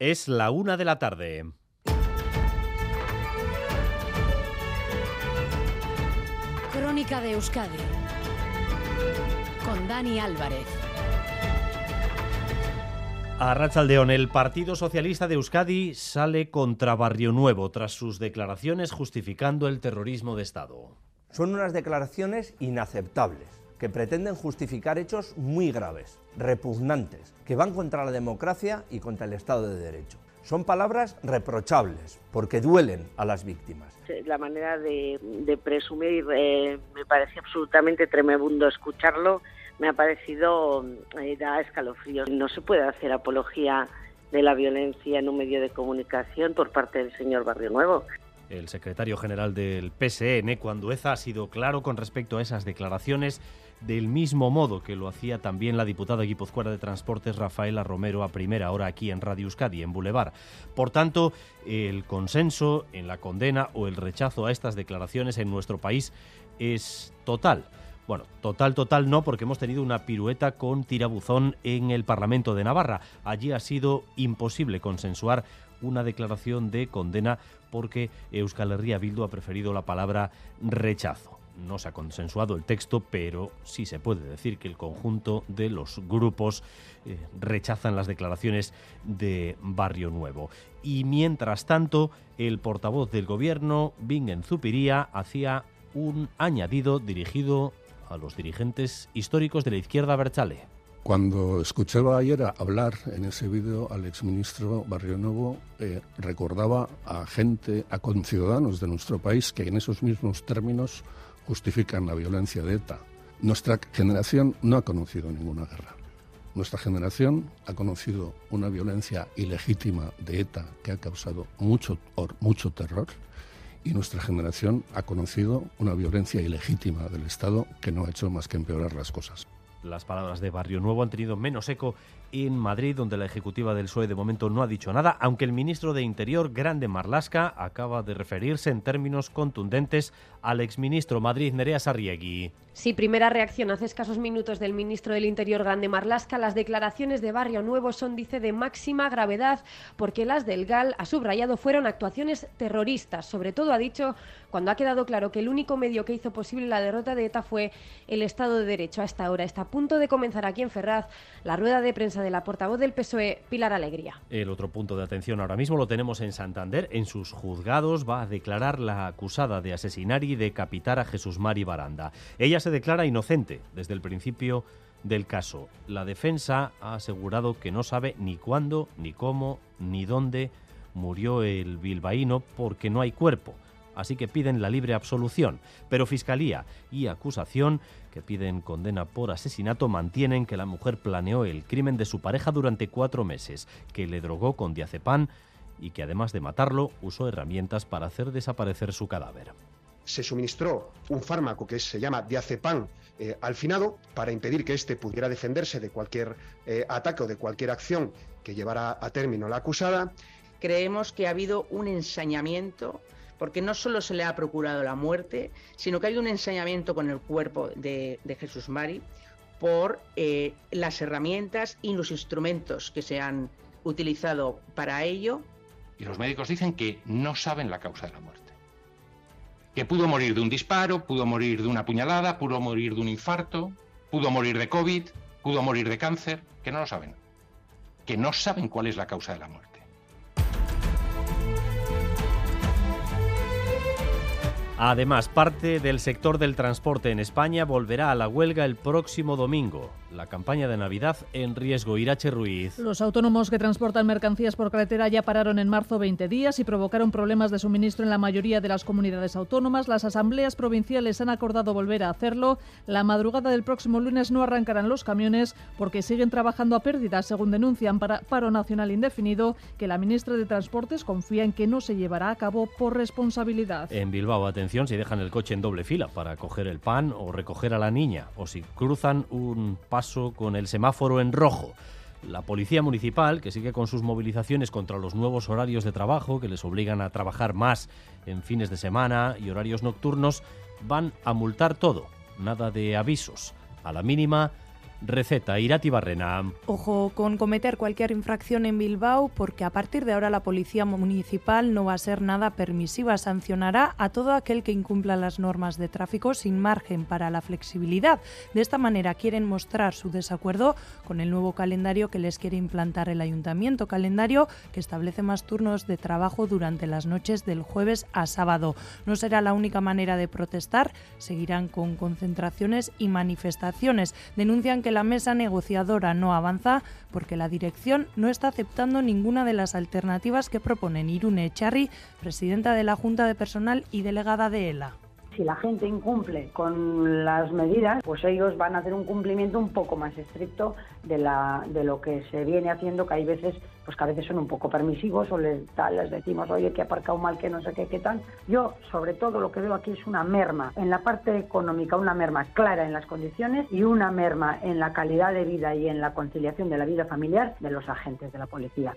Es la una de la tarde. Crónica de Euskadi con Dani Álvarez. A Rachaldeón, el Partido Socialista de Euskadi sale contra Barrio Nuevo tras sus declaraciones justificando el terrorismo de Estado. Son unas declaraciones inaceptables que pretenden justificar hechos muy graves, repugnantes, que van contra la democracia y contra el Estado de Derecho. Son palabras reprochables porque duelen a las víctimas. La manera de, presumir eh, me parece absolutamente tremendo escucharlo, me ha parecido eh, da escalofríos. No se puede hacer apología de la violencia en un medio de comunicación por parte del señor Barrio Nuevo. El secretario general del PSN, Cuandueza, ha sido claro con respecto a esas declaraciones del mismo modo que lo hacía también la diputada guipuzcoana de Transportes Rafaela Romero a primera hora aquí en Radio Euskadi, en Boulevard. Por tanto, el consenso en la condena o el rechazo a estas declaraciones en nuestro país es total. Bueno, total, total no, porque hemos tenido una pirueta con tirabuzón en el Parlamento de Navarra. Allí ha sido imposible consensuar una declaración de condena porque Euskal Herria Bildu ha preferido la palabra rechazo. No se ha consensuado el texto, pero sí se puede decir que el conjunto de los grupos eh, rechazan las declaraciones de Barrio Nuevo. Y mientras tanto, el portavoz del gobierno, Bingen Zupiría, hacía un añadido dirigido a los dirigentes históricos de la izquierda Berchale. Cuando escuchaba ayer hablar en ese vídeo al exministro Barrio Nuevo, eh, recordaba a gente, a conciudadanos de nuestro país que en esos mismos términos justifican la violencia de ETA. Nuestra generación no ha conocido ninguna guerra. Nuestra generación ha conocido una violencia ilegítima de ETA que ha causado mucho, mucho terror y nuestra generación ha conocido una violencia ilegítima del Estado que no ha hecho más que empeorar las cosas. Las palabras de Barrio Nuevo han tenido menos eco en Madrid, donde la ejecutiva del PSOE de momento no ha dicho nada, aunque el ministro de Interior, Grande Marlasca, acaba de referirse en términos contundentes al exministro Madrid Nerea Sarriegui. Sí, primera reacción hace escasos minutos del ministro del Interior, Grande Marlasca. Las declaraciones de Barrio Nuevo son, dice, de máxima gravedad, porque las del GAL, ha subrayado, fueron actuaciones terroristas. Sobre todo, ha dicho, cuando ha quedado claro que el único medio que hizo posible la derrota de ETA fue el Estado de Derecho. Hasta ahora está a punto de comenzar aquí en Ferraz la rueda de prensa de la portavoz del PSOE, Pilar Alegría. El otro punto de atención ahora mismo lo tenemos en Santander. En sus juzgados va a declarar la acusada de asesinar y decapitar a Jesús Mari Baranda. Ella se declara inocente desde el principio del caso. La defensa ha asegurado que no sabe ni cuándo, ni cómo, ni dónde murió el bilbaíno porque no hay cuerpo así que piden la libre absolución. Pero Fiscalía y acusación, que piden condena por asesinato, mantienen que la mujer planeó el crimen de su pareja durante cuatro meses, que le drogó con diazepam y que además de matarlo usó herramientas para hacer desaparecer su cadáver se suministró un fármaco que se llama diazepam eh, al finado para impedir que éste pudiera defenderse de cualquier eh, ataque o de cualquier acción que llevara a término la acusada. Creemos que ha habido un ensañamiento porque no solo se le ha procurado la muerte, sino que hay un ensañamiento con el cuerpo de, Jesús Mari por eh, las herramientas y los instrumentos que se han utilizado para ello. Y los médicos dicen que no saben la causa de la muerte. Que pudo morir de un disparo, pudo morir de una puñalada, pudo morir de un infarto, pudo morir de COVID, pudo morir de cáncer, que no lo saben. Que no saben cuál es la causa de la muerte. Además, parte del sector del transporte en España volverá a la huelga el próximo domingo. La campaña de Navidad en riesgo. Irache Ruiz. Los autónomos que transportan mercancías por carretera ya pararon en marzo 20 días y provocaron problemas de suministro en la mayoría de las comunidades autónomas. Las asambleas provinciales han acordado volver a hacerlo. La madrugada del próximo lunes no arrancarán los camiones porque siguen trabajando a pérdidas, según denuncian para paro nacional indefinido, que la ministra de Transportes confía en que no se llevará a cabo por responsabilidad. En Bilbao, atención si dejan el coche en doble fila para coger el pan o recoger a la niña, o si cruzan un paso con el semáforo en rojo. La Policía Municipal, que sigue con sus movilizaciones contra los nuevos horarios de trabajo que les obligan a trabajar más en fines de semana y horarios nocturnos, van a multar todo, nada de avisos. A la mínima, receta. Irati Barrena. Ojo con cometer cualquier infracción en Bilbao porque a partir de ahora la policía municipal no va a ser nada permisiva. Sancionará a todo aquel que incumpla las normas de tráfico sin margen para la flexibilidad. De esta manera quieren mostrar su desacuerdo con el nuevo calendario que les quiere implantar el ayuntamiento. Calendario que establece más turnos de trabajo durante las noches del jueves a sábado. No será la única manera de protestar. Seguirán con concentraciones y manifestaciones. Denuncian que la mesa negociadora no avanza porque la dirección no está aceptando ninguna de las alternativas que proponen Irune Echarri, presidenta de la Junta de Personal y delegada de ELA si la gente incumple con las medidas, pues ellos van a hacer un cumplimiento un poco más estricto de, lo que se viene haciendo, que hay veces, pues que a veces son un poco permisivos o les, les decimos, oye, que ha aparcado mal, que no sé qué, qué tal. Yo, sobre todo, lo que veo aquí es una merma en la parte económica, una merma clara en las condiciones y una merma en la calidad de vida y en la conciliación de la vida familiar de los agentes de la policía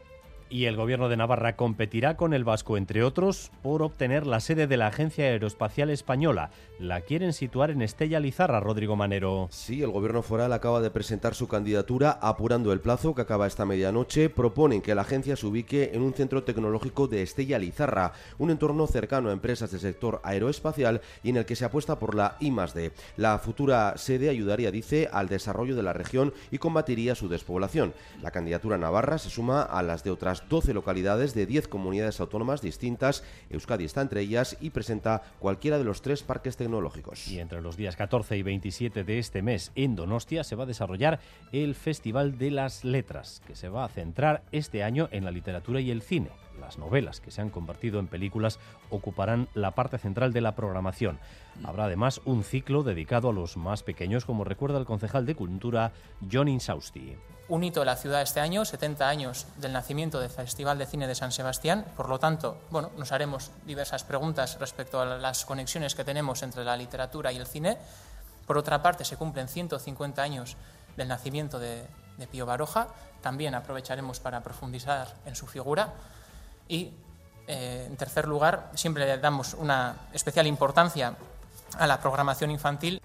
y el gobierno de Navarra competirá con el vasco, entre otros, por obtener la sede de la Agencia Aeroespacial Española. La quieren situar en Estella Lizarra, Rodrigo Manero. Sí, el gobierno foral acaba de presentar su candidatura apurando el plazo que acaba esta medianoche. Proponen que la agencia se ubique en un centro tecnológico de Estella Lizarra, un entorno cercano a empresas del sector aeroespacial y en el que se apuesta por la I+D. La futura sede ayudaría, dice, al desarrollo de la región y combatiría su despoblación. La candidatura navarra se suma a las de otras 12 localidades de 10 comunidades autónomas distintas. Euskadi está entre ellas y presenta cualquiera de los tres parques tecnológicos. Y entre los días 14 y 27 de este mes en Donostia se va a desarrollar el Festival de las Letras, que se va a centrar este año en la literatura y el cine. Las novelas que se han convertido en películas ocuparán la parte central de la programación. Habrá además un ciclo dedicado a los más pequeños, como recuerda el concejal de Cultura, John Insausti un hito de la ciudad este año, 70 años del nacimiento del Festival de Cine de San Sebastián. Por lo tanto, bueno, nos haremos diversas preguntas respecto a las conexiones que tenemos entre la literatura y el cine. Por otra parte, se cumplen 150 años del nacimiento de, Pío Baroja. También aprovecharemos para profundizar en su figura. Y, eh, en tercer lugar, siempre le damos una especial importancia a la programación infantil.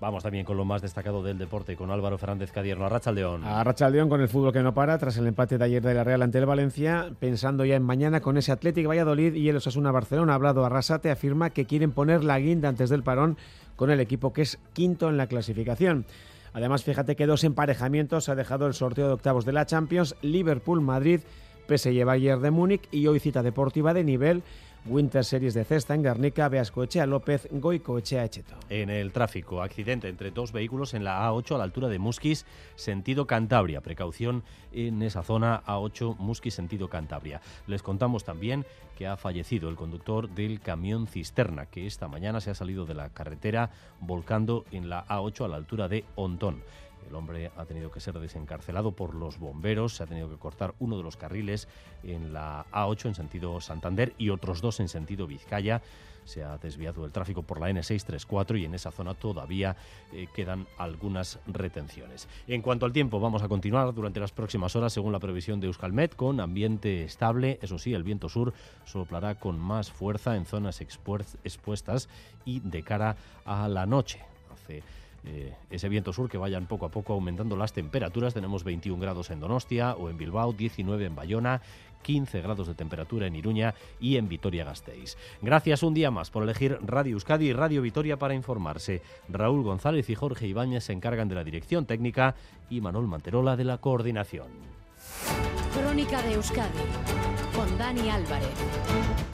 Vamos también con lo más destacado del deporte, con Álvaro Fernández Cadierno. A León. A León con el fútbol que no para, tras el empate de ayer de la Real ante el Valencia, pensando ya en mañana con ese Atlético Valladolid y el Osasuna Barcelona. Ha hablado Arrasate, afirma que quieren poner la guinda antes del parón con el equipo que es quinto en la clasificación. Además, fíjate que dos emparejamientos ha dejado el sorteo de octavos de la Champions, Liverpool-Madrid, PSG Bayern de Múnich y hoy cita deportiva de nivel Winter Series de Cesta en Garnica, Beascoechea López, Goicoechea Echeto. En el tráfico, accidente entre dos vehículos en la A8 a la altura de Musquis, sentido Cantabria. Precaución en esa zona A8 Musquis, sentido Cantabria. Les contamos también que ha fallecido el conductor del camión cisterna que esta mañana se ha salido de la carretera volcando en la A8 a la altura de Ontón. El hombre ha tenido que ser desencarcelado por los bomberos, se ha tenido que cortar uno de los carriles en la A8 en sentido Santander y otros dos en sentido Vizcaya. Se ha desviado el tráfico por la N634 y en esa zona todavía eh, quedan algunas retenciones. En cuanto al tiempo, vamos a continuar durante las próximas horas según la previsión de Euskalmet con ambiente estable. Eso sí, el viento sur soplará con más fuerza en zonas expuestas y de cara a la noche. Hace eh, ese viento sur que vayan poco a poco aumentando las temperaturas. Tenemos 21 grados en Donostia o en Bilbao, 19 en Bayona, 15 grados de temperatura en Iruña y en Vitoria-Gasteiz. Gracias un día más por elegir Radio Euskadi y Radio Vitoria para informarse. Raúl González y Jorge Ibáñez se encargan de la dirección técnica y Manuel Manterola de la coordinación. Crónica de Euskadi con Dani Álvarez.